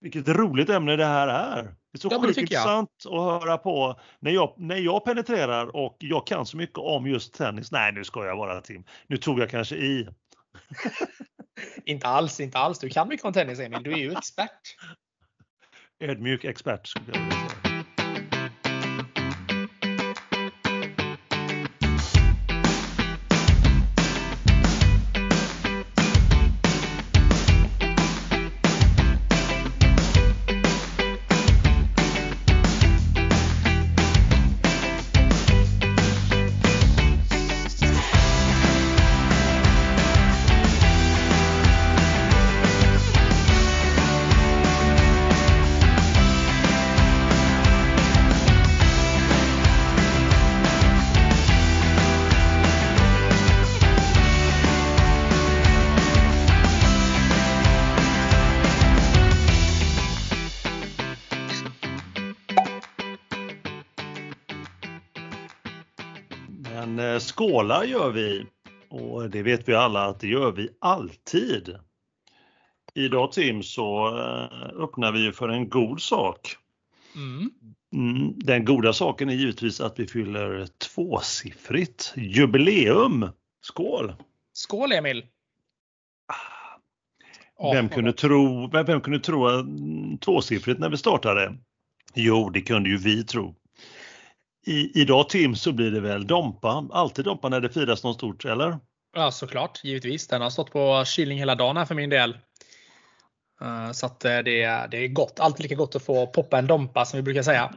Vilket roligt ämne det här är. Det är så Ja, sjukt jag. intressant att höra på när jag, när jag penetrerar och jag kan så mycket om just tennis. Nej, nu ska jag vara Tim. Nu tog jag kanske i. Inte alls, inte alls. Du kan mycket om tennis Emil. Du är ju expert. Ödmjuk expert skulle jag vilja säga. Skålar gör vi och det vet vi alla att det gör vi alltid. Idag Tim så eh, öppnar vi för en god sak. Mm. Mm, den goda saken är givetvis att vi fyller tvåsiffrigt jubileum. Skål! Skål Emil! Åh, vem, kunde tro, vem, vem kunde tro att, tvåsiffrigt när vi startade? Jo, det kunde ju vi tro. I, idag Tim så blir det väl Dompa, alltid Dompa när det firas något stort, eller? Ja, såklart. Givetvis. Den har stått på kylning hela dagen här för min del. Eh, Så att eh, det, är- det är gott. Alltid lika gott att få poppa en Dompa som vi brukar säga.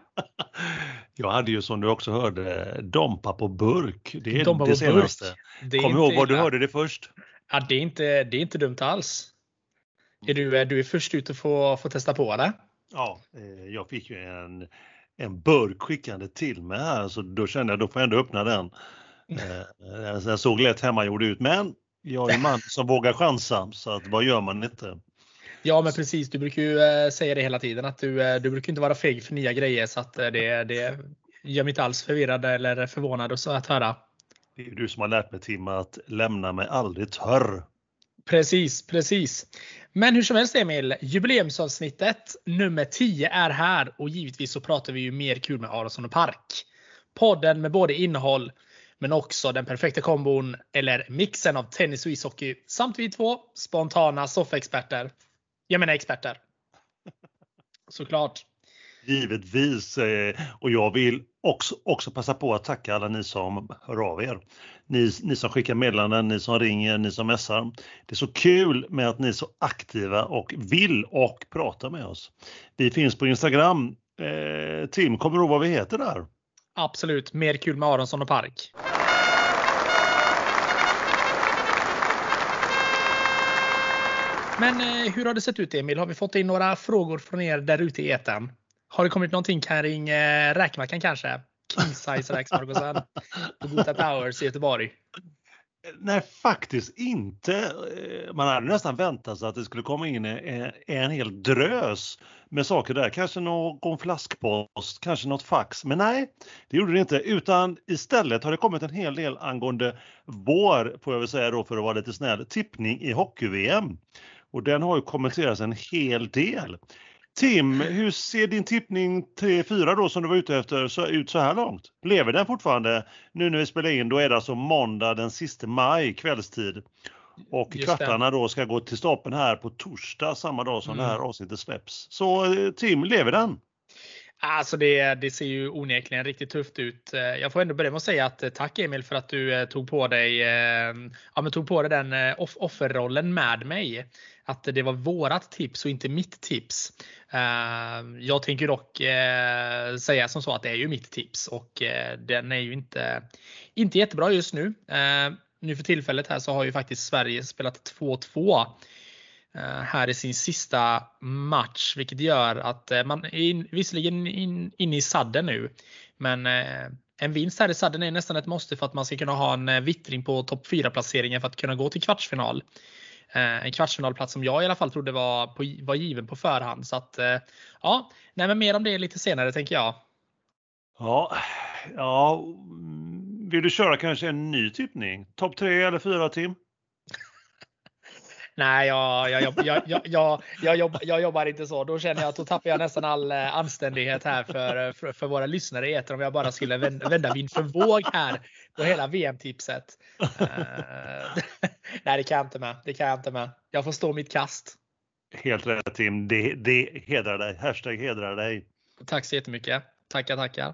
Jag hade ju som du också hörde Dompa på burk. Det är Dompa det senaste. Det Kom ihåg var du hörde det först. Ja, det, är inte, det är inte dumt alls. Är du, eh, du är först ut att få, få testa på det. Ja, jag fick ju en, en burk skickande till mig här så då kände jag då får jag ändå öppna den. Eh, Den såg lätt hemmagjord ut men jag är en man som vågar chansa så att vad gör man inte? Ja, men precis. Du brukar ju eh, säga det hela tiden att du, eh, du brukar inte vara feg för nya grejer så att eh, det, det gör mig inte alls förvirrad eller förvånad och så att höra. Det är du som har lärt mig Tim att lämna mig aldrig törr. Precis, precis. Men hur som helst Emil, jubileumsavsnittet nummer 10 är här och givetvis så pratar vi ju mer kul med Aronsson och Park. Podden med både innehåll men också den perfekta kombon eller mixen av tennis och ishockey samt vi två spontana soffexperter. Jag menar experter. Såklart. Givetvis eh, och jag vill också, också passa på att tacka alla ni som hör av er. Ni, ni som skickar meddelanden, ni som ringer, ni som messar. Det är så kul med att ni är så aktiva och vill och prata med oss. Vi finns på Instagram. Eh, Tim, kommer du ihåg vad vi heter där? Absolut. Mer kul med Aronsson och Park. Men eh, hur har det sett ut Emil? Har vi fått in några frågor från er där ute i etern? Har det kommit någonting kring eh, räkmackan kanske? King size räksmörgåsen på Gota Towers i Göteborg. Nej, faktiskt inte. Eh, man hade nästan väntat sig att det skulle komma in en, en hel drös med saker där. Kanske någon flaskpost, kanske något fax. Men nej, det gjorde det inte. Utan istället har det kommit en hel del angående vår, får jag väl säga då för att vara lite snäll, tippning i hockey-VM. Och den har ju kommenterats en hel del. Tim, hur ser din tippning 3-4 då som du var ute efter så, ut så här långt? Lever den fortfarande? Nu när vi spelar in, då är det alltså måndag den sista maj kvällstid. Och Just kvartarna då ska gå till stapeln här på torsdag samma dag som Mm. det här avsnittet släpps. Så eh, Tim, lever den? Alltså det, det ser ju onekligen riktigt tufft ut. Eh, jag får ändå börja med att säga att eh, tack Emil för att du eh, tog på dig, ja, men tog på dig den off- offerrollen med mig. Att det var vårat tips och inte mitt tips. Jag tänker dock säga som så att det är ju mitt tips och den är ju inte, inte jättebra just nu. Nu för tillfället här så har ju faktiskt Sverige spelat 2-2 Eh, här i sin sista match, vilket gör att eh, man är in, visserligen in, inne i sadden nu, men eh, en vinst här i sadden är nästan ett måste för att man ska kunna ha en vittring på topp 4 placeringen för att kunna gå till kvartsfinal. En kvartsfinalplats som jag i alla fall trodde var, på, var given på förhand. Så att, ja, nej, men mer om det lite senare tänker jag. Ja, ja, vill du köra kanske en ny tippning? Topp 3 eller 4 Tim? Nej, jag, jag, jag, jag, jag, jobbar, jag jobbar inte så. Då känner jag att då tappar jag nästan all eh, anständighet här för, för, för våra lyssnare i om jag bara skulle vända, vind för våg här på hela VM-tipset. Uh, nej, det kan jag inte med. Det kan jag inte med. Jag får stå mitt kast. Helt rätt Tim. Det, det hedrar dig. Hashtag hedrar dig. Tack så jättemycket. Tackar, tackar.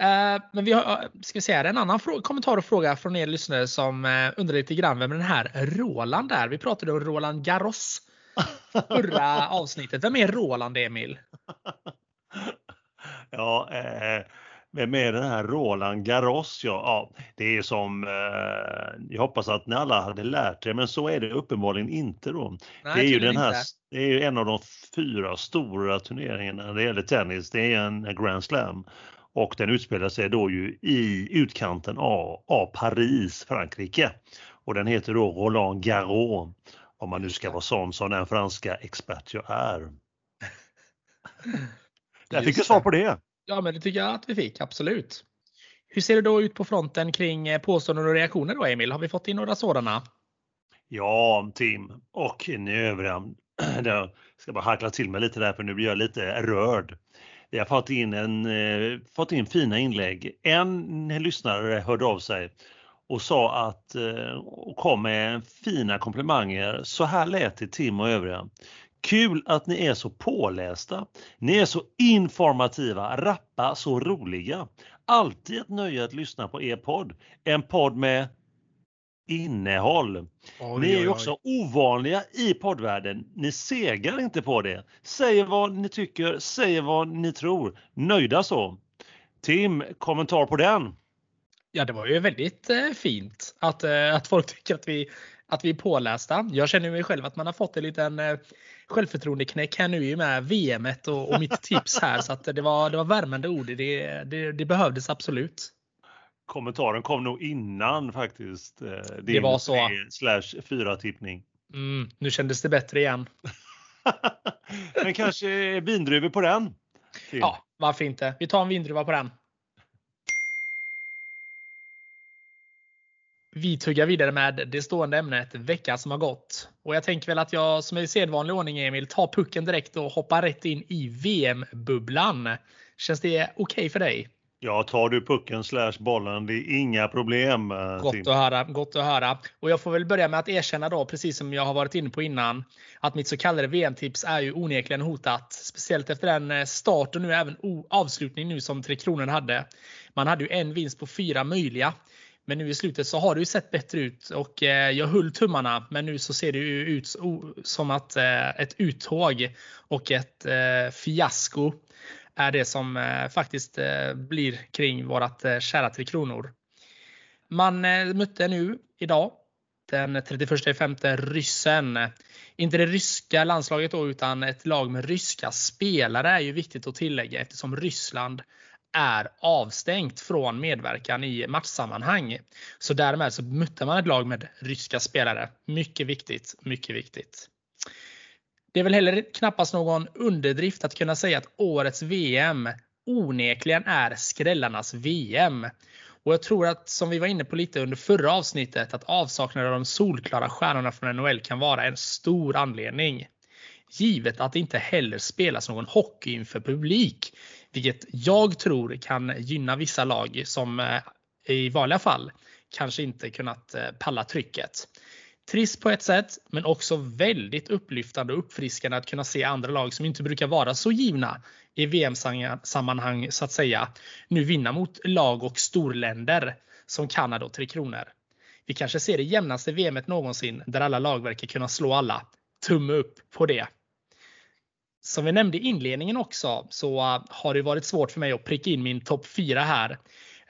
Eh, men vi har, ska vi säga, en annan kommentar och fråga från er lyssnare som uh, undrar lite grann vem den här Roland är. Vi pratade om Roland Garros förra avsnittet. Vem är Roland Emil? ja, eh, vem är den här Roland Garros? Ja, ja det är som, eh, jag hoppas att ni alla hade lärt er, men så är det uppenbarligen inte då. Nej, det är ju den här, det är ju en av de fyra stora turneringarna när det gäller tennis. Det är en Grand Slam och den utspelar sig då ju i utkanten av, av Paris, Frankrike. Och den heter då Roland Garros, om man nu ska vara sån som den franska expert jag är. Där fick du svar på det. Ja, men det tycker jag att vi fick, absolut. Hur ser det då ut på fronten kring eh, påståenden och reaktioner då Emil? Har vi fått in några sådana? Ja, Tim och ni övriga. Jag ska bara hackla till mig lite där för nu blir jag lite rörd. Vi har fått in, en, eh, fått in fina inlägg. En lyssnare hörde av sig och sa att eh, och kom med fina komplimanger. Så här lät det Tim och övriga. Kul att ni är så pålästa. Ni är så informativa, rappa, så roliga. Alltid ett nöje att lyssna på er podd. En podd med innehåll. Oj, ni är ju också ovanliga i poddvärlden. Ni segar inte på det. Säger vad ni tycker, säger vad ni tror. Nöjda så. Tim, kommentar på den? Ja, det var ju väldigt eh, fint att, eh, att folk tycker att vi, att vi är pålästa. Jag känner mig själv att man har fått en liten eh, självförtroendeknäck här nu med VM och, och mitt tips här. Så att det, var, det var värmande ord. Det, det, det behövdes absolut kommentaren kom nog innan faktiskt. Eh, det var så. Slash 4 tippning. Mm, nu kändes det bättre igen. Men kanske vindruvor på den? Ja, varför inte? Vi tar en vindruva på den. Vi tuggar vidare med det stående ämnet veckan som har gått. Och jag tänker väl att jag som i sedvanlig ordning Emil tar pucken direkt och hoppar rätt in i VM-bubblan. Känns det okej okay för dig? Ja, tar du pucken slash bollen, det är inga problem. Eh, gott Tim. att höra. Gott att höra. Och jag får väl börja med att erkänna då, precis som jag har varit inne på innan, att mitt så kallade VM-tips är ju onekligen hotat. Speciellt efter den eh, start och nu även avslutning nu som Tre Kronor hade. Man hade ju en vinst på fyra möjliga. Men nu i slutet så har det ju sett bättre ut och eh, jag höll tummarna. Men nu så ser det ju ut som att ett uttåg och ett fiasko är det som eh, faktiskt eh, blir kring vårat eh, kära Tre Kronor. Man mötte nu idag den 31 femte ryssen. Inte det ryska landslaget då, utan ett lag med ryska spelare är ju viktigt att tillägga eftersom Ryssland är avstängt från medverkan i matchsammanhang. Så därmed så mötte man ett lag med ryska spelare. Mycket viktigt, mycket viktigt. Det är väl heller knappast någon underdrift att kunna säga att årets VM onekligen är skrällarnas VM. Och jag tror att, som vi var inne på lite under förra avsnittet, att avsaknaden av de solklara stjärnorna från NHL kan vara en stor anledning. Givet att det inte heller spelas någon hockey inför publik. Vilket jag tror kan gynna vissa lag som eh, i vanliga fall kanske inte kunnat eh, palla trycket. Trist på ett sätt, men också väldigt upplyftande och uppfriskande att kunna se andra lag som inte brukar vara så givna i VM-sammanhang så att säga, nu vinna mot lag och storländer som Kanada och Tre Kronor. Vi kanske ser det jämnaste VMet någonsin där alla lag verkar kunna slå alla. Tumme upp på det. Som vi nämnde i inledningen också så äh, har det varit svårt för mig att pricka in min topp 4 här.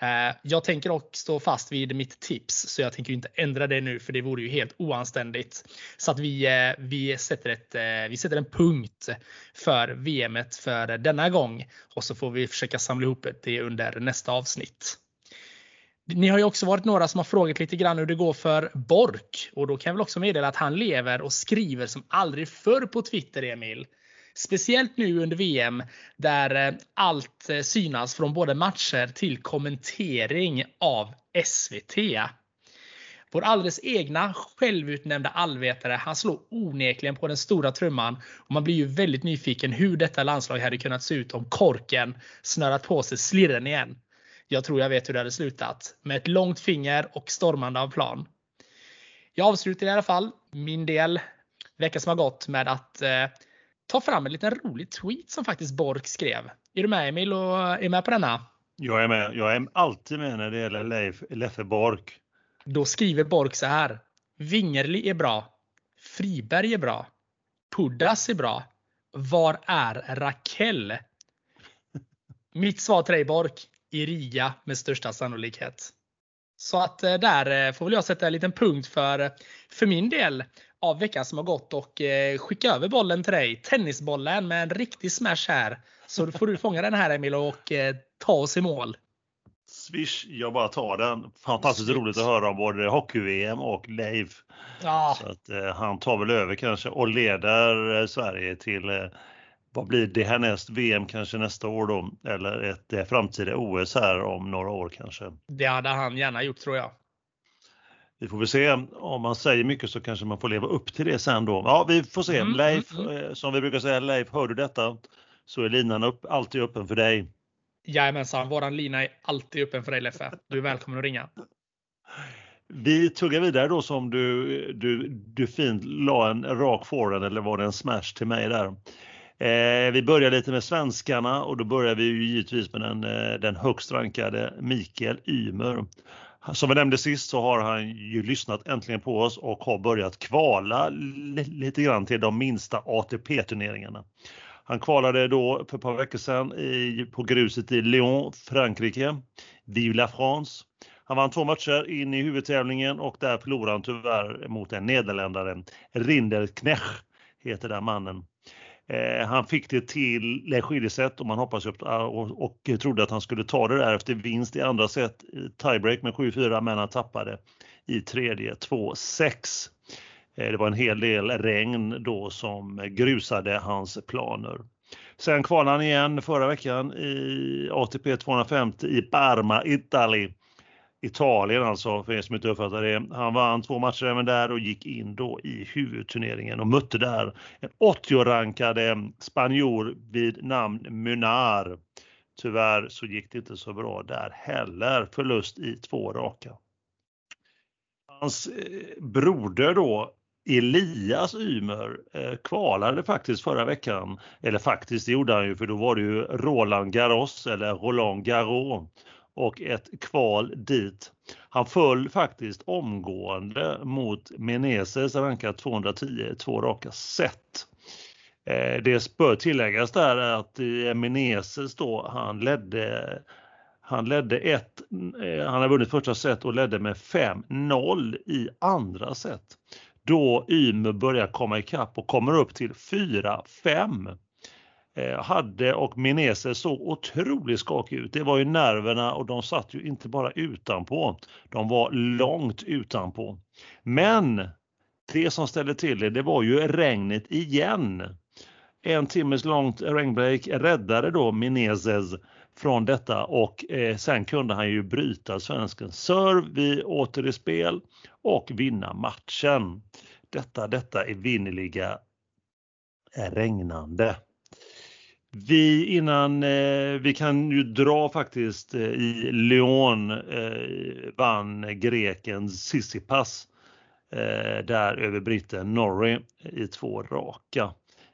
Eh, jag tänker också stå fast vid mitt tips så jag tänker inte ändra det nu för det vore ju helt oanständigt. Så att vi, eh, vi, sätter, ett, eh, vi sätter en punkt för VM för denna gång och så får vi försöka samla ihop det under nästa avsnitt. Ni har ju också varit några som har frågat lite grann hur det går för Bork och då kan jag väl också meddela att han lever och skriver som aldrig förr på Twitter Emil. Speciellt nu under VM där eh, allt eh, synas från både matcher till kommentering av SVT. Vår alldeles egna självutnämnda allvetare. Han slår onekligen på den stora trumman och man blir ju väldigt nyfiken hur detta landslag hade kunnat se ut om korken snörat på sig slirren igen. Jag tror jag vet hur det hade slutat. Med ett långt finger och stormande av plan. Jag avslutar i alla fall min del veckan som har gått med att eh, ta fram en liten rolig tweet som faktiskt Bork skrev. Är du med Emil och är med på denna? Jag är med. Jag är alltid med när det gäller Leif Leffe Bork. Då skriver Bork så här. Wingerli är bra. Friberg är bra. Puddas är bra. Var är Raquel? Mitt svar till dig Bork. I Riga med största sannolikhet. Så att eh, där eh, får väl jag sätta en liten punkt för, för min del av veckan som har gått och eh, skicka över bollen till dig. Tennisbollen med en riktig smash här. Så får du fånga den här Emil och ta oss i mål. Swish, jag bara tar den. Fantastiskt Swish. roligt att höra om både hockey-VM och Leif. Ja. Så att, eh, han tar väl över kanske och leder eh, Sverige till eh, vad blir det härnäst? VM kanske nästa år då? Eller ett eh, framtida OS här om några år kanske? Det hade han gärna gjort tror jag. Vi får väl se. Om man säger mycket så kanske man får leva upp till det sen då. Ja, vi får se. Mm, Leif, mm, mm. som vi brukar säga, Leif, hör du detta så är linan upp, alltid öppen för dig. Jajamensan, våran lina är alltid öppen för dig Leffe. Du är välkommen att ringa. Vi tuggar vidare då som du, du, du fint la en rak forehand eller var det en smash till mig där. Eh, vi börjar lite med svenskarna och då börjar vi ju givetvis med den, eh, den högst rankade Mikael Ymer. Som vi nämnde sist så har han ju lyssnat äntligen på oss och har börjat kvala lite grann till de minsta ATP-turneringarna. Han kvalade då för ett par veckor sedan i, på gruset i Lyon, Frankrike. Vive la France. Han vann två matcher in i huvudtävlingen och där förlorade han tyvärr mot en nederländare. Rinderknech heter den mannen. Eh, han fick det till skiljeset och man hoppas upp, ah, och, och trodde att han skulle ta det där efter vinst i andra set, eh, tiebreak med 7-4, men han tappade i tredje 2-6. Eh, det var en hel del regn då som grusade hans planer. Sen kvalade han igen förra veckan i ATP 250 i Parma, Italien. Italien alltså, för er som inte uppfattar det. Han vann två matcher även där och gick in då i huvudturneringen och mötte där en 80-rankade spanjor vid namn Munar. Tyvärr så gick det inte så bra där heller. Förlust i två raka. Hans eh, broder då, Elias Ymer eh, kvalade faktiskt förra veckan. Eller faktiskt, det gjorde han ju för då var det ju Roland Garros eller Roland Garros och ett kval dit. Han föll faktiskt omgående mot Menezes rankad 210 två raka set. Eh, det bör tilläggas där att Menezes då, han ledde han ledde ett, eh, han har vunnit första set och ledde med 5-0 i andra set då Ymer börjar komma ikapp och kommer upp till 4-5 Eh, hade och Menezes såg otroligt skakig ut. Det var ju nerverna och de satt ju inte bara utanpå, de var långt utanpå. Men det som ställde till det, det var ju regnet igen. En timmes långt regnbreak räddade då Menezes från detta och eh, sen kunde han ju bryta svenskens serve vid åter i spel och vinna matchen. Detta, detta är vinnerliga eh, regnande. Vi innan, eh, vi kan ju dra faktiskt eh, i Lyon eh, vann greken Sissipas eh, där över britten Norrie i två raka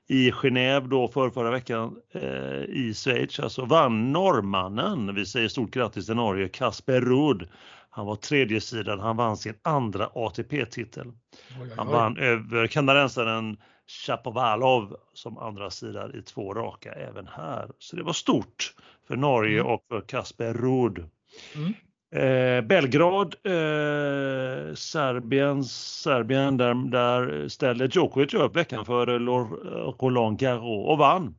i Genève då för förra veckan eh, i Schweiz. Alltså vann norrmannen, vi säger stort grattis till Norge, Kasper Ruud. Han var tredje sidan, han vann sin andra ATP-titel. Han vann över kanadensaren Chapovalov som andra sida i två raka även här. Så det var stort för Norge mm. och för Kasper Ruud. Mm. Eh, Belgrad, eh, Serbien, Serbien där, där ställde Djokovic upp veckan för Roland Garros och vann.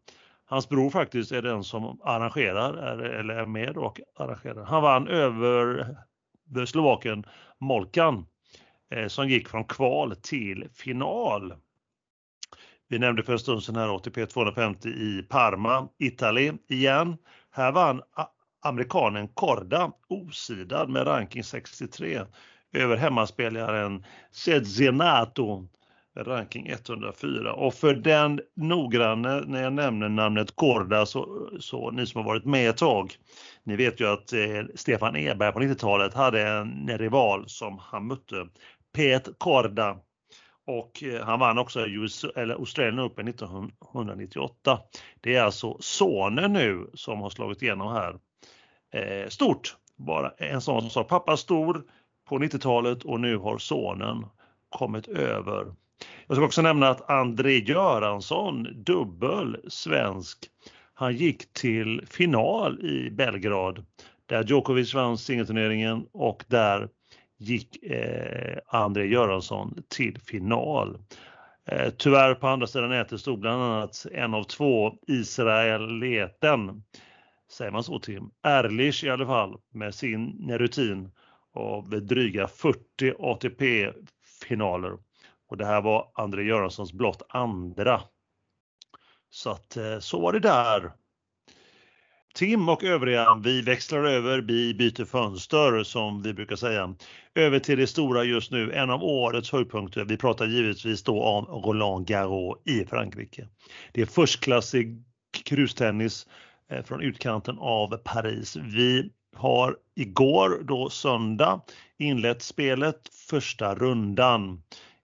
Hans bror faktiskt är den som arrangerar, eller är med och arrangerar. Han vann över Slovaken Molkan eh, som gick från kval till final. Vi nämnde för en stund sedan här ATP 250 i Parma, Italien igen. Här vann amerikanen Korda osidad med ranking 63 över hemmaspelaren Cedzenato ranking 104. Och för den noggranne när jag nämner namnet Korda så, så ni som har varit med ett tag, ni vet ju att eh, Stefan Eberg på 90-talet hade en rival som han mötte, Pet Korda. Och eh, han vann också US, eller Australian Open 1998. Det är alltså sonen nu som har slagit igenom här. Eh, stort! Bara en sån som sa pappa stor på 90-talet och nu har sonen kommit över jag ska också nämna att André Göransson, dubbel svensk, han gick till final i Belgrad där Djokovic vann singelturneringen och där gick eh, André Göransson till final. Eh, tyvärr på andra sidan nätet stod bland annat en av två Israeleten, säger man så Tim, Erlich i alla fall med sin rutin av dryga 40 ATP-finaler. Och det här var André Göranssons blott andra. Så att eh, så var det där. Tim och övriga, vi växlar över, vi byter fönster som vi brukar säga. Över till det stora just nu, en av årets höjdpunkter. Vi pratar givetvis då om Roland Garros i Frankrike. Det är förstklassig krustennis eh, från utkanten av Paris. Vi har igår då söndag inlett spelet första rundan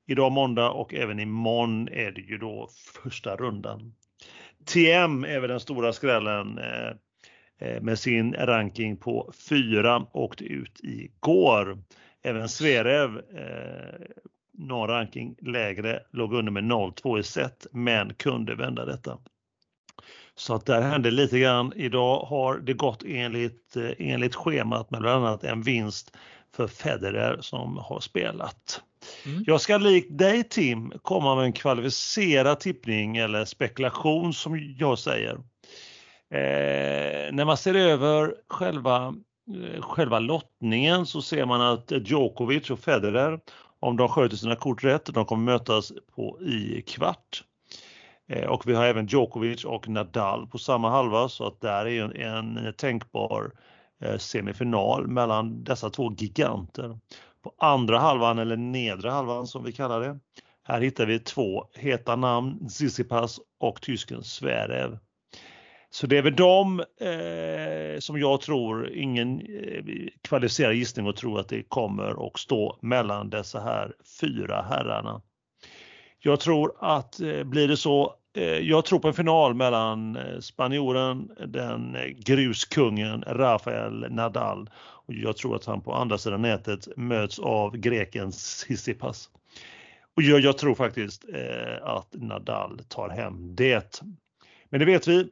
idag måndag och även imorgon är det ju då första rundan. TM är väl den stora skrällen eh, med sin ranking på 4 åkte ut igår. Även Zverev, eh, någon ranking lägre, låg under med 0-2 i set men kunde vända detta. Så att där hände lite grann. Idag har det gått enligt, eh, enligt schemat med bland annat en vinst för Federer som har spelat. Mm. Jag ska likt dig Tim komma med en kvalificerad tippning eller spekulation som jag säger. Eh, när man ser över själva, eh, själva lottningen så ser man att Djokovic och Federer, om de sköter sina kort rätt, de kommer mötas på, i kvart. Eh, och vi har även Djokovic och Nadal på samma halva så att där är en, en tänkbar eh, semifinal mellan dessa två giganter på andra halvan eller nedre halvan som vi kallar det. Här hittar vi två heta namn, Tsitsipas och tysken Zverev. Så det är väl de eh, som jag tror, ingen eh, kvalificerad gissning och tror att det kommer att stå mellan dessa här fyra herrarna. Jag tror att eh, blir det så, eh, jag tror på en final mellan eh, spanjoren, den eh, gruskungen Rafael Nadal och jag tror att han på andra sidan nätet möts av grekens Sissipas. Och jag, jag tror faktiskt eh, att Nadal tar hem det. Men det vet vi.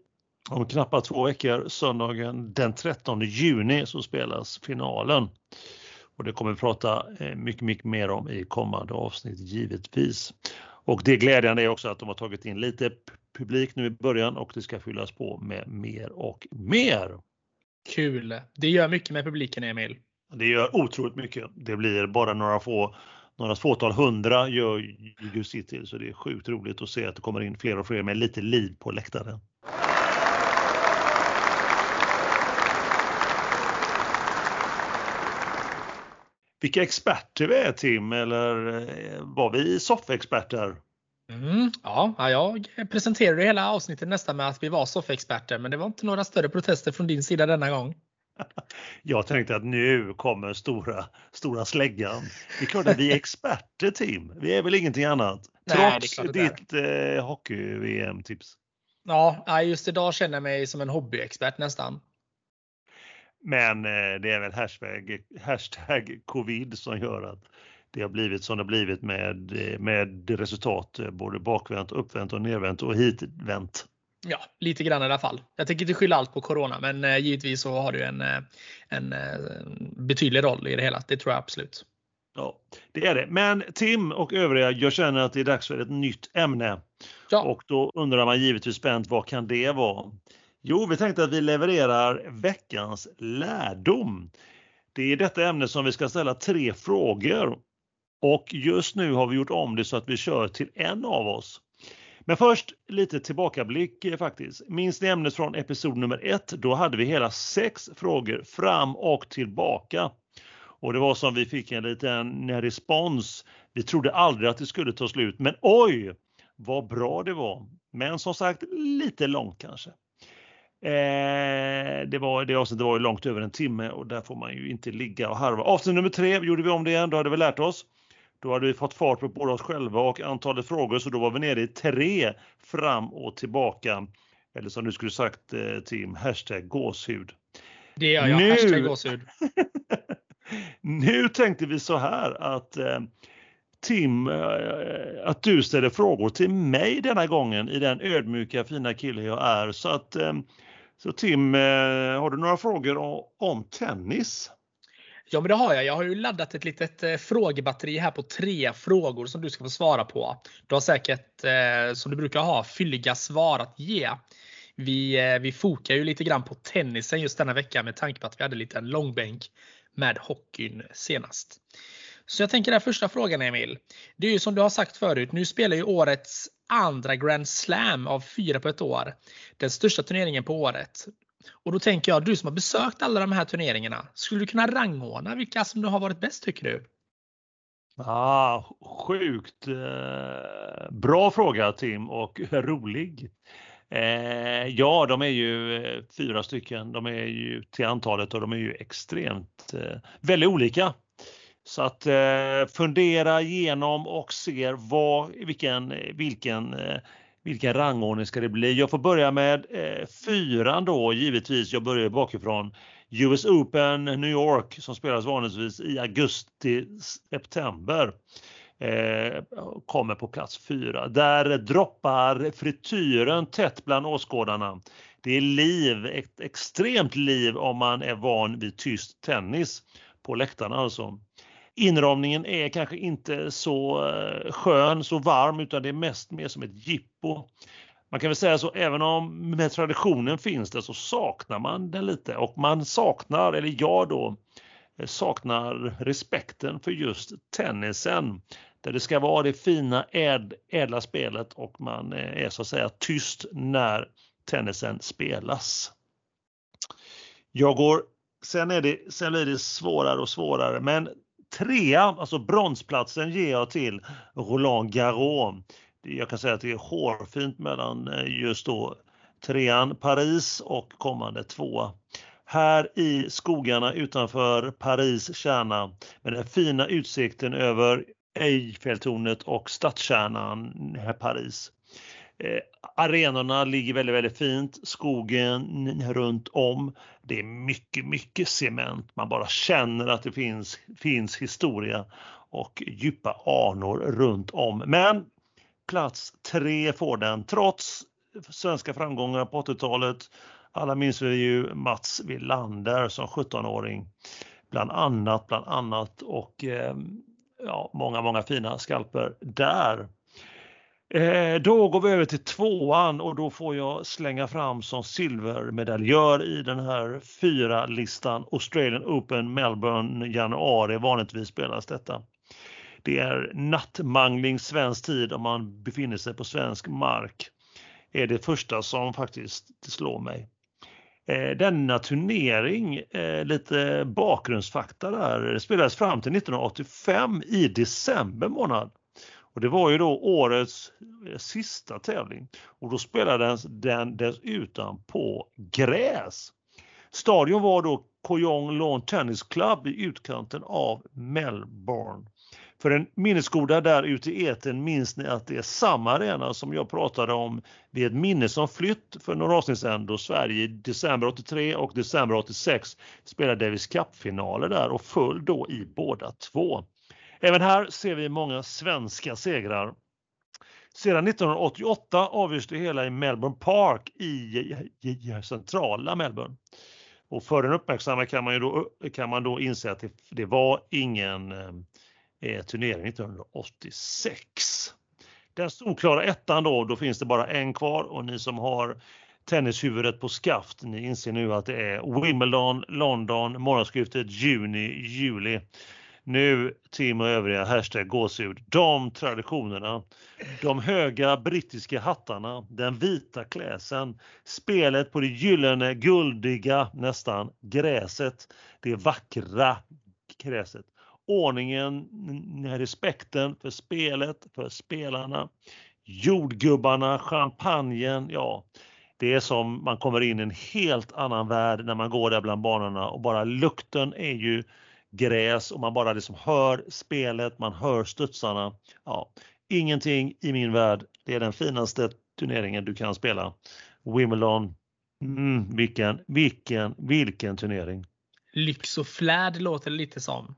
Om knappt två veckor, söndagen den 13 juni, så spelas finalen. Och det kommer vi prata eh, mycket, mycket mer om i kommande avsnitt givetvis. Och det glädjande är också att de har tagit in lite publik nu i början och det ska fyllas på med mer och mer. Kul! Det gör mycket med publiken, Emil. Det gör otroligt mycket. Det blir bara några få några fåtal hundra gör just sitt till så det är sjukt roligt att se att det kommer in fler och fler med lite liv på läktaren. Vilka experter vi är Tim, eller eh, var vi soffexperter? Mm, ja, jag presenterade hela avsnittet nästan med att vi var soffexperter, men det var inte några större protester från din sida denna gång. Jag tänkte att nu kommer stora, stora släggan. Det är klart att vi är experter Tim. Vi är väl ingenting annat. Trots Nej, ditt eh, hockey-VM-tips. Ja, just idag känner jag mig som en hobbyexpert nästan. Men eh, det är väl hashtag, hashtag covid som gör att det har blivit som det har blivit med, med resultat både bakvänt, uppvänt och nervänt och hitvänt. Ja, lite grann i alla fall. Jag tänker inte skylla allt på Corona, men eh, givetvis så har det en, eh, en, en betydlig roll i det hela. Det tror jag absolut. Ja, det är det. Men Tim och övriga, jag känner att det är dags för ett nytt ämne. Ja. Och då undrar man givetvis spänt, vad kan det vara? Jo, vi tänkte att vi levererar veckans lärdom. Det är detta ämne som vi ska ställa tre frågor och just nu har vi gjort om det så att vi kör till en av oss. Men först lite tillbakablick eh, faktiskt. Minns ni ämnet från episod nummer ett? Då hade vi hela sex frågor fram och tillbaka. Och det var som vi fick en liten eh, respons. Vi trodde aldrig att det skulle ta slut, men oj vad bra det var. Men som sagt lite långt kanske. Eh, det, var, det avsnittet var ju långt över en timme och där får man ju inte ligga och harva. Avsnitt nummer tre gjorde vi om det igen, då hade vi lärt oss. Då hade vi fått fart på både oss själva och antalet frågor så då var vi nere i tre fram och tillbaka. Eller som du skulle sagt eh, Tim, hashtag gåshud. Det gör jag, nu... hashtag gåshud. nu tänkte vi så här att eh, Tim, eh, att du ställer frågor till mig denna gången i den ödmjuka fina kille jag är. Så att så Tim, eh, har du några frågor om tennis? Ja, men det har jag. Jag har ju laddat ett litet eh, frågebatteri här på tre frågor som du ska få svara på. Du har säkert, eh, som du brukar ha, fylliga svar att ge. Vi, vi fokar ju lite grann på tennisen just denna vecka med tanke på att vi hade lite en långbänk med hockeyn senast. Så jag tänker den första frågan Emil. Det är ju som du har sagt förut, nu spelar ju årets andra Grand Slam av fyra på ett år. Den största turneringen på året. Och då tänker jag, du som har besökt alla de här turneringarna, skulle du kunna rangordna vilka som har varit bäst tycker du? Ah, sjukt eh, bra fråga Tim och rolig. Eh, ja, de är ju eh, fyra stycken. De är ju till antalet och de är ju extremt eh, väldigt olika. Så att eh, fundera igenom och se vad, vilken, vilken, eh, vilken rangordning ska det bli. Jag får börja med eh, fyran då givetvis. Jag börjar bakifrån. US Open New York som spelas vanligtvis i augusti-september eh, kommer på plats fyra. Där droppar frityren tätt bland åskådarna. Det är liv, ett extremt liv om man är van vid tyst tennis på läktarna alltså. Inramningen är kanske inte så eh, skön, så varm utan det är mest mer som ett jippo. Man kan väl säga så, även om med traditionen finns det så saknar man den lite och man saknar, eller jag då, eh, saknar respekten för just tennisen. Där det ska vara det fina äd, ädla spelet och man eh, är så att säga tyst när tennisen spelas. Jag går, sen, är det, sen blir det svårare och svårare men trea, alltså bronsplatsen ger jag till Roland Garros. Jag kan säga att det är hårfint mellan eh, just då trean Paris och kommande tvåa. Här i skogarna utanför Paris kärna med den fina utsikten över Eiffeltornet och stadskärnan eh, Paris. Eh, arenorna ligger väldigt, väldigt fint. Skogen runt om. Det är mycket, mycket cement. Man bara känner att det finns, finns historia och djupa anor runt om. Men plats tre får den trots svenska framgångar på 80-talet. Alla minns vi ju Mats Wilander som 17-åring. Bland annat, bland annat och eh, ja, många, många fina skalper där. Eh, då går vi över till tvåan och då får jag slänga fram som silvermedaljör i den här fyra listan Australian Open Melbourne januari. Vanligtvis spelas detta. Det är nattmangling svensk tid om man befinner sig på svensk mark. är det första som faktiskt slår mig. Eh, denna turnering, eh, lite bakgrundsfakta där, spelades fram till 1985 i december månad. Och det var ju då årets eh, sista tävling och då spelades den dessutom på gräs. Stadion var då Koyong Lawn Tennis Club i utkanten av Melbourne. För den minnesgoda där ute i eten minns ni att det är samma arena som jag pratade om vid ett minne som flytt för några avsnitt sedan då Sverige i december 83 och december 86 spelade Davis Cup-finaler där och föll då i båda två. Även här ser vi många svenska segrar. Sedan 1988 avgörs det hela i Melbourne Park i, i centrala Melbourne. Och för den uppmärksamma kan man, ju då, kan man då inse att det, det var ingen eh, eh turnering 1986. Den solklara ettan då, då finns det bara en kvar och ni som har tennishuvudet på skaft, ni inser nu att det är Wimbledon, London, morgonskiftet juni, juli nu Tim och övriga hashtag gåshud. De traditionerna, de höga brittiska hattarna, den vita kläsen, spelet på det gyllene, guldiga nästan gräset, det vackra gräset. Ordningen, respekten för spelet, för spelarna, jordgubbarna, champagnen, ja. Det är som man kommer in i en helt annan värld när man går där bland banorna och bara lukten är ju gräs och man bara liksom hör spelet, man hör studsarna. Ja, ingenting i min värld. Det är den finaste turneringen du kan spela. Wimbledon, mm, vilken, vilken, vilken turnering. Lyx och flärd låter det lite som.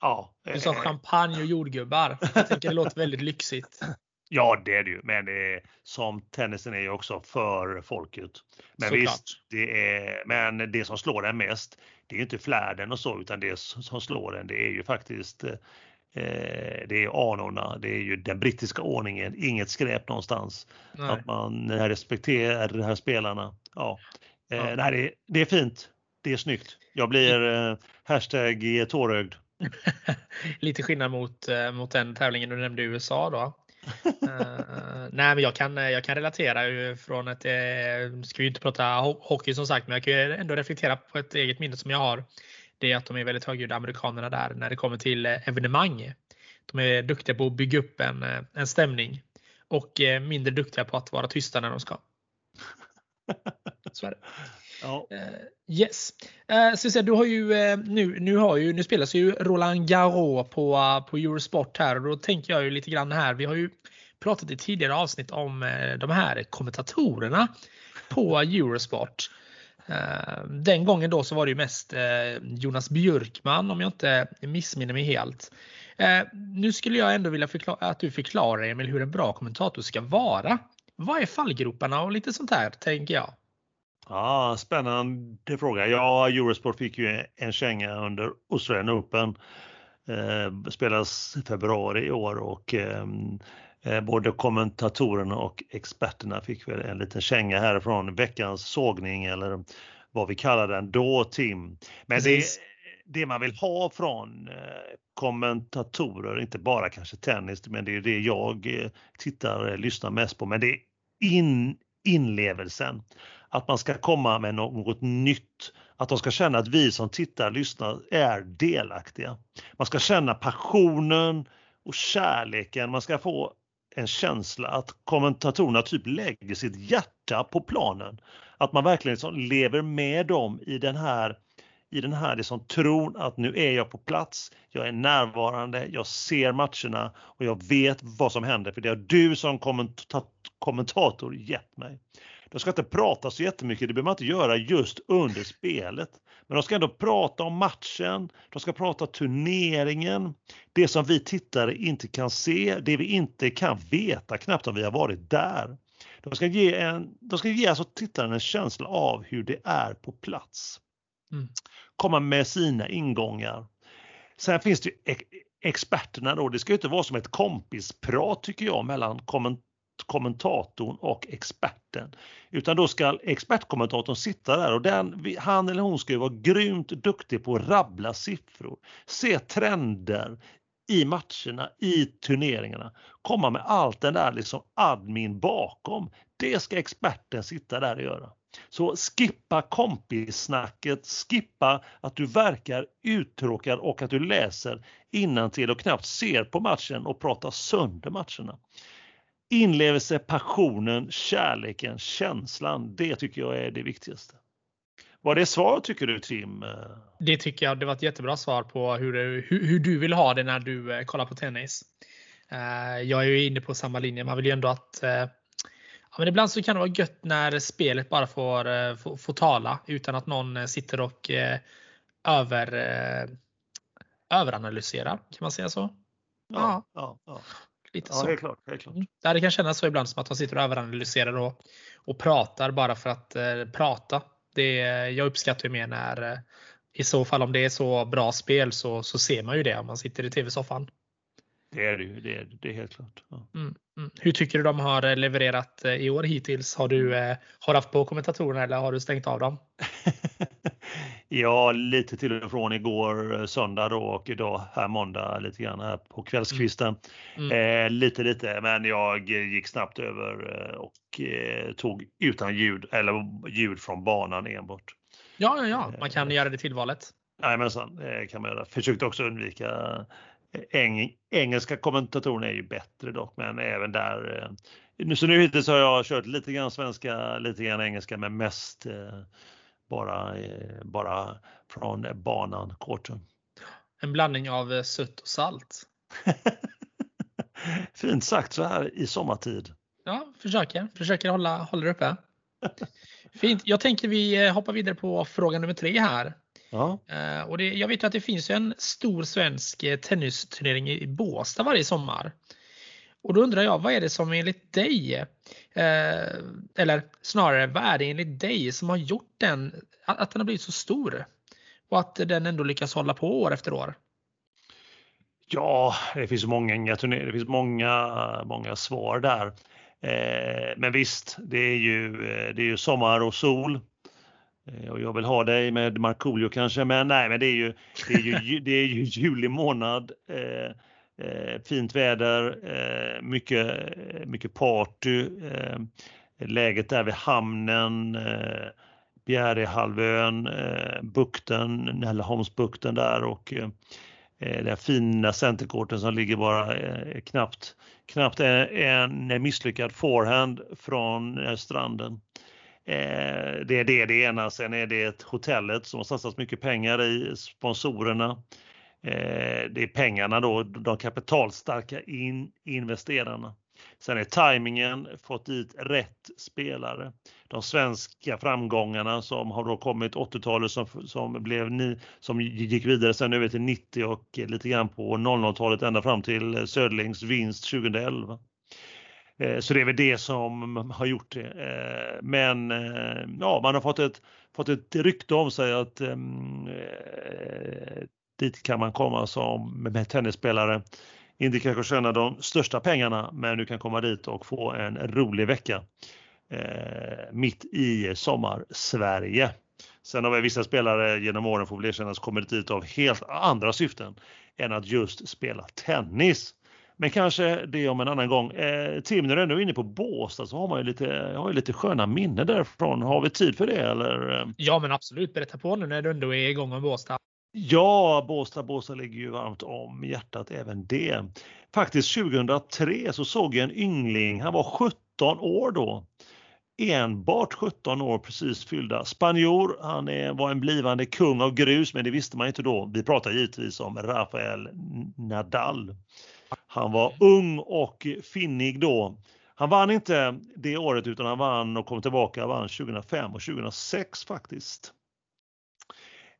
Ja. Du sa champagne och jordgubbar. Jag tänker det låter väldigt lyxigt. Ja, det är det ju, men det är, som tennisen är ju också för folket. Men Såklart. visst, det är, men det som slår den mest, det är inte flärden och så, utan det som slår den, det är ju faktiskt eh, det är anorna, det är ju den brittiska ordningen, inget skräp någonstans. Nej. Att man respekterar de här spelarna. Ja. Eh, Ja. Nej, det, det är fint, det är snyggt. Jag blir eh, hashtag tårögd. Lite skillnad mot, eh, mot den tävlingen du nämnde i USA då. Eh, nej, men jag kan, jag kan relatera ju från ett, uh, ska vi inte prata ho- hockey som sagt, men jag kan ju ändå reflektera på ett eget minne som jag har. Det är att de är väldigt högljudda amerikanerna där när det kommer till eh, evenemang. De är duktiga på att bygga upp en, eh, en stämning och eh, mindre duktiga på att vara tysta när de ska. Så är det. Ja. Eh, yes. Uh, så, säga, du har ju, eh, nu, nu, har ju, nu spelas ju Roland Garros på, på Eurosport här och då tänker jag ju lite grann här. Vi har ju pratat i tidigare avsnitt om de här kommentatorerna på Eurosport. Den gången då så var det ju mest Jonas Björkman om jag inte missminner mig helt. Nu skulle jag ändå vilja förklara, att du förklarar Emil hur en bra kommentator ska vara. Vad är fallgroparna och lite sånt här tänker jag. Ja, spännande fråga. Ja, Eurosport fick ju en känga under Australian Open. Eh, spelas i februari i år och ehm, eh, både kommentatorerna och experterna fick väl en liten känga härifrån veckans sågning eller vad vi kallar den då Tim. Men det, det man vill ha från eh, kommentatorer, inte bara kanske tennis, men det är det jag eh, tittar, eh, lyssnar mest på, men det är in, inlevelsen. Att man ska komma med något nytt. Att de ska känna att vi som tittar och lyssnar är delaktiga. Man ska känna passionen och kärleken. Man ska få en känsla att kommentatorerna typ lägger sitt hjärta på planen. Att man verkligen liksom lever med dem i den här i den här liksom tron att nu är jag på plats, jag är närvarande, jag ser matcherna och jag vet vad som händer för det har du som kommentator gett mig. De ska inte prata så jättemycket, det behöver man inte göra just under spelet. Men de ska ändå prata om matchen, de ska prata turneringen, det som vi tittare inte kan se, det vi inte kan veta knappt om vi har varit där. De ska ge, en, de ska ge alltså tittaren en känsla av hur det är på plats. Mm. Komma med sina ingångar. Sen finns det ex- experterna då, det ska ju inte vara som ett kompisprat tycker jag mellan komment kommentatorn och experten. Utan då ska expertkommentatorn sitta där och den, han eller hon ska ju vara grymt duktig på att rabbla siffror, se trender i matcherna, i turneringarna, komma med allt den där liksom admin bakom. Det ska experten sitta där och göra. Så skippa kompissnacket, skippa att du verkar uttråkad och att du läser innantill och knappt ser på matchen och pratar sönder matcherna. Inlevelse, passionen, kärleken, känslan, det tycker jag är det viktigaste. Var det svar tycker du Tim? Det tycker jag det var ett jättebra svar på hur, du- hur, hur du vill ha det när du eh, kollar på tennis. Eh, Jag är ju inne på samma linje. Man vill ju ändå att eh, ja, men ibland så kan det vara gött när spelet bara får, får, får tala utan att någon sitter och eh, över, eh, överanalyserar. Kan man säga så? Ja, ja, ja. Lite ja så. helt klart. Helt klart. Mm. Ja, det kan kännas så ibland som att de sitter och överanalyserar och, och pratar bara för att eh, prata. Det, jag uppskattar ju mer när eh, i så fall om det är så bra spel så, så ser man ju det om man sitter i tv-soffan. Det är det ju, det är, det är helt klart. Ja. Mm. Mm. Hur tycker du de har eh, levererat eh, i år hittills? Har du eh, har du haft på kommentatorerna eller har du stängt av dem? ja, lite till och från igår eh, söndag då och idag här måndag lite grann här på kvällskvisten. Mm. Eh, lite lite, men jag gick snabbt över eh, och eh, tog utan ljud eller ljud från banan enbart. Ja, ja, ja, man kan Eh. göra det tillvalet. Jajamensan, det kan man göra. Försökte också undvika eng, engelska kommentatorerna är ju bättre dock, men även där. Eh, så nu hittills har jag kört lite grann svenska, lite grann engelska, men mest eh, bara, eh, bara från banan, korten. En blandning av sött och salt. Fint sagt så här i sommartid. Ja, försöker. Försöker hålla, hålla det uppe. Fint. Jag tänker vi hoppar vidare på fråga nummer tre här. Ja. Och det, jag vet att det finns en stor svensk eh, tennisturnering i Båstad varje sommar. Och då undrar jag, vad är det som enligt dig, eh, eller snarare, vad är det enligt dig som har gjort den, att, att den har blivit så stor? Och att den ändå lyckas hålla på år efter år? Ja, det finns många det finns många, många svar där. Eh, men visst, det är ju, eh, det är ju sommar och sol. Eh, och jag vill ha dig med Markoolio kanske, men nej, men det är ju, det är ju, det är ju juli månad. Eh, Eh, fint väder, eh, mycket, mycket party. Eh, läget där vid hamnen, eh, Bjärehalvön, eh, bukten, Nälleholmsbukten där och eh, eh den fina centerkorten som ligger bara eh, knappt, knappt en, en misslyckad forehand från eh, stranden. Eh, det är det, det ena. Sen är det hotellet som har satsat mycket pengar i, sponsorerna. Eh, det är pengarna då, de kapitalstarka in, investerarna. Sen är tajmingen, fått dit rätt spelare. De svenska framgångarna som har då kommit 80-talet som, som, blev ni, som gick vidare sen över till 90 och lite grann på 00-talet ända fram till Söderlings vinst 2011. Eh, så det är väl det som har gjort det. Eh, men ja, man har fått ett, fått ett rykte om sig att mm, dit kan man komma som med tennisspelare. Inte kanske tjäna de största pengarna, men du kan komma dit och få en rolig vecka eh, mitt i sommar-Sverige. Sen har vi vissa spelare genom åren, får vi erkänna, som dit av helt andra syften än att just spela tennis. Men kanske det om en annan gång. Eh, Tim, när du ändå är inne på Båstad så har man ju lite, har ju lite sköna minnen därifrån. Har vi tid för det eller? Ja, men absolut. Berätta på nu när du ändå är igång med Båstad. Ja, Båstad, Båstad ligger ju varmt om hjärtat även det. Faktiskt 2003 så såg jag en yngling, han var 17 år då. Enbart 17 år precis fyllda. Spanjor, han är, var en blivande kung av grus, men det visste man inte då. Vi pratar givetvis om Rafael Nadal. Han var ung och finnig då. Han vann inte det året utan han vann och kom tillbaka vann 2005 och 2006 faktiskt.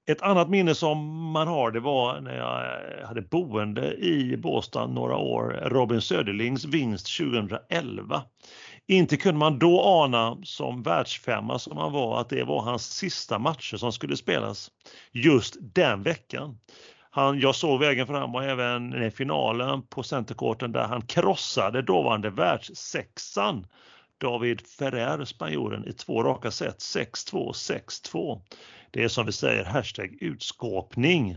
Ett annat minne som man har det var när jag eh, hade boende i Båstad några år, Robin Söderlings vinst 2011. Inte kunde man då ana som världsfemma som han var att det var hans sista matcher som skulle spelas just den veckan. Han, jag såg vägen fram och även finalen på centerkorten där han krossade dåvarande världssexan David Ferrer, spanjoren, i två raka set. 6-2, 6-2. Det är som vi säger hashtag utskåpning.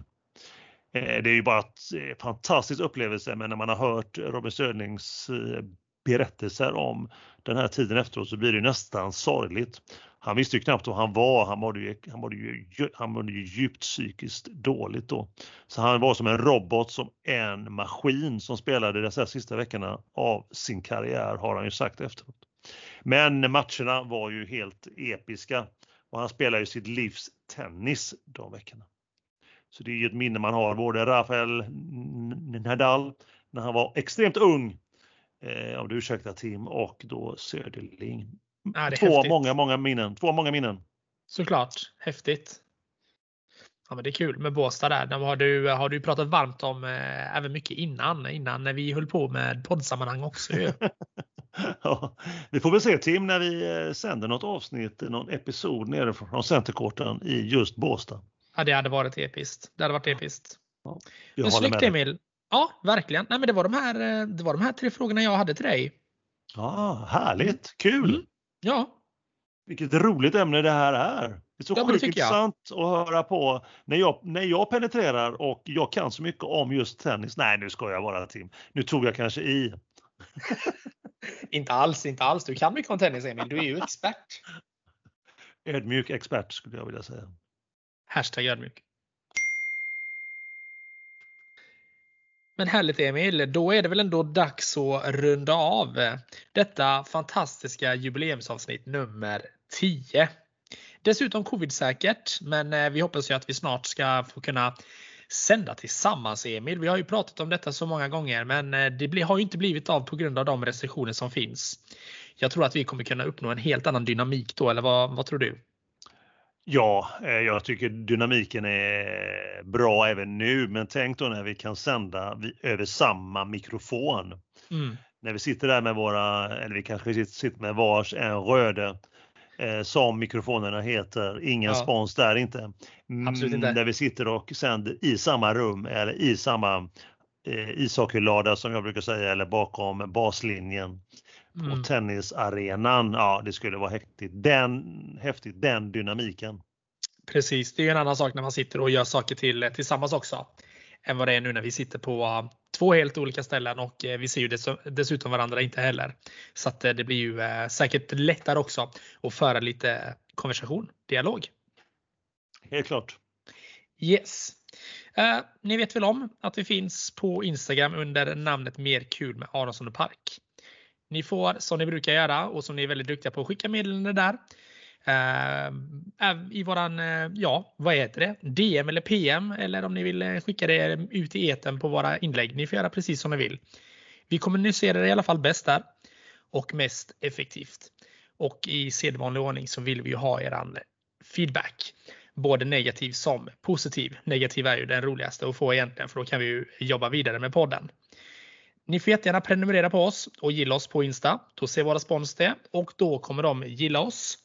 Eh, det är ju bara en eh, fantastisk upplevelse, men när man har hört Robin Södlings eh, berättelser om den här tiden efteråt så blir det nästan sorgligt. Han visste ju knappt var han var. Han mådde ju, han mådde ju, han mådde ju djupt psykiskt dåligt då. Så han var som en robot, som en maskin som spelade de sista veckorna av sin karriär har han ju sagt efteråt. Men matcherna var ju helt episka och han spelade ju sitt livs tennis de veckorna. Så det är ju ett minne man har, både Rafael Nadal när han var extremt ung, eh, om du ursäktar Tim, och då Söderling Ja, Två häftigt. många, många minnen. Två många minnen. Såklart. Häftigt. Ja, men det är kul med Båstad där. Har du, har du pratat varmt om eh, även mycket innan, innan när vi höll på med poddsammanhang också. ja, vi får väl se Tim när vi eh, sänder något avsnitt, någon episod nere från Centerkorten i just Båstad. Ja, det hade varit episkt. Det hade varit episkt. Ja, men snyggt Emil. Ja, verkligen. Nej, men det, var de här, eh, det var de här tre frågorna jag hade till dig. Ja, Härligt, kul! Mm. Ja. Vilket roligt ämne det här är. Det är så ja, sjukt intressant att höra på när jag, när jag penetrerar och jag kan så mycket om just tennis. Nej, nu ska jag vara Tim. Nu tog jag kanske i. inte alls, inte alls. Du kan mycket om tennis Emil. Du är ju expert. Ödmjuk expert skulle jag vilja säga. Hashtag ödmjuk. Men härligt Emil, då är det väl ändå dags att runda av detta fantastiska jubileumsavsnitt nummer 10. Dessutom covid-säkert, men eh, vi hoppas ju att vi snart ska få kunna sända tillsammans Emil. Vi har ju pratat om detta så många gånger, men eh, det har ju inte blivit av på grund av de restriktioner som finns. Jag tror att vi kommer kunna uppnå en helt annan dynamik då, eller vad, vad tror du? Ja, eh, jag tycker dynamiken är bra även nu, men tänk då när vi kan sända över samma mikrofon. Mm. När vi sitter där med våra, eller vi kanske sitter med vars en röde eh, som mikrofonerna heter. Ingen ja. spons där inte. Absolut inte. När vi sitter och sänder i samma rum eller i samma eh, ishockeylada som jag brukar säga eller bakom baslinjen på mm. tennisarenan. Ja, det skulle vara häftigt. Den, häftigt, den dynamiken. Precis, det är en annan sak när man sitter och gör saker till, tillsammans också. Än vad det är nu när vi sitter på uh, två helt olika ställen och uh, vi ser ju dess, dessutom varandra inte heller. Så att uh, det blir ju säkert lättare också att föra lite konversation, dialog. Helt klart. Yes. Uh, ni vet väl om att vi finns på Instagram under namnet Mer kul med Aronsson och Park. Ni får som ni brukar göra och som ni är väldigt duktiga på skicka meddelanden där. Eh, eh, I våran, eh, ja vad heter det? DM eller PM eller om ni vill skicka det ut i eten på våra inlägg. Ni får göra precis som ni vill. Vi kommunicerar i alla fall bäst där och mest effektivt. Och i sedvanlig ordning så vill vi ju ha eran feedback. Både negativ som positiv. Negativ är ju den roligaste att få egentligen för då kan vi ju jobba vidare med podden. Ni får jättegärna prenumerera på oss och gilla oss på Insta. Då ser våra spons det och då kommer de gilla oss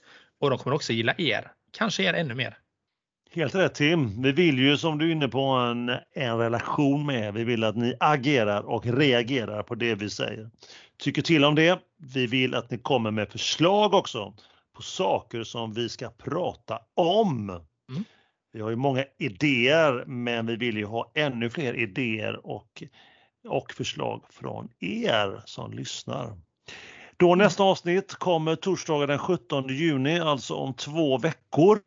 och de kommer också gilla er. Kanske er ännu mer. Helt rätt Tim. Vi vill ju som du är inne på en, en relation med. Vi vill att ni agerar och reagerar på det vi säger. Tycker till om det. Vi vill att ni kommer med förslag också på saker som vi ska prata om. Mm. Vi har ju många idéer men vi vill ju ha ännu fler idéer och och förslag från er som lyssnar. Då nästa avsnitt kommer torsdagen den 17 juni, alltså om två veckor.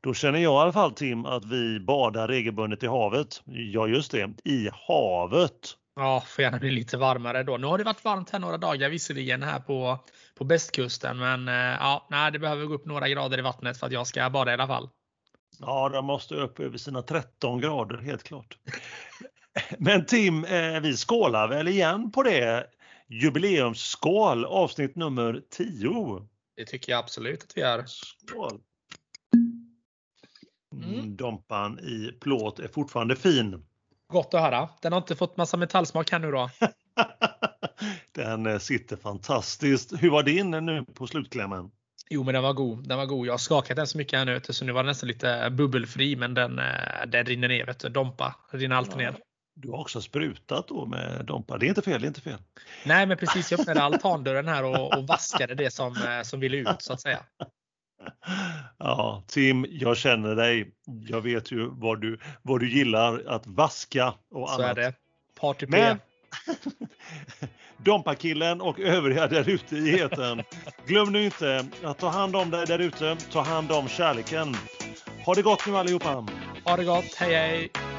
Då känner jag i alla fall Tim att vi badar regelbundet i havet. Ja just det, i havet. Ja, får gärna bli lite varmare då. Nu har det varit varmt här några dagar visserligen här på, på bästkusten men eh, ja, nej, det behöver gå upp några grader i vattnet för att jag ska bada i alla fall. Ja, de måste upp över sina 13 grader helt klart. Men Tim, eh, vi skålar väl igen på det. Jubileumsskål avsnitt nummer 10. Det tycker jag absolut att vi gör. Skål! Mm. mm. Dompan i plåt är fortfarande fin. Gott att höra. Den har inte fått massa metallsmak här nu då. den eh, sitter fantastiskt. Hur var din nu på slutklämmen? Jo, men den var god. Den var god. Jag har skakat den så mycket här nu så nu var den nästan lite bubbelfri, men den, eh, den rinner ner. Vet du. Dompa rinner alltid ja. ner. Du har också sprutat då med Dompa. Det är inte fel, det är inte fel. Nej, men precis. Jag öppnade altandörren här och, och vaskade det som, eh, som ville ut så att säga. Ja, Tim, jag känner dig. Jag vet ju vad du, vad du gillar att vaska och så annat. Så är det. Party Men Dompa-killen och övriga där ute i eten. Glöm nu inte att ta hand om dig där ute. Ta hand om kärleken. Ha det gott nu allihopa. Ha det gott. Hej hej.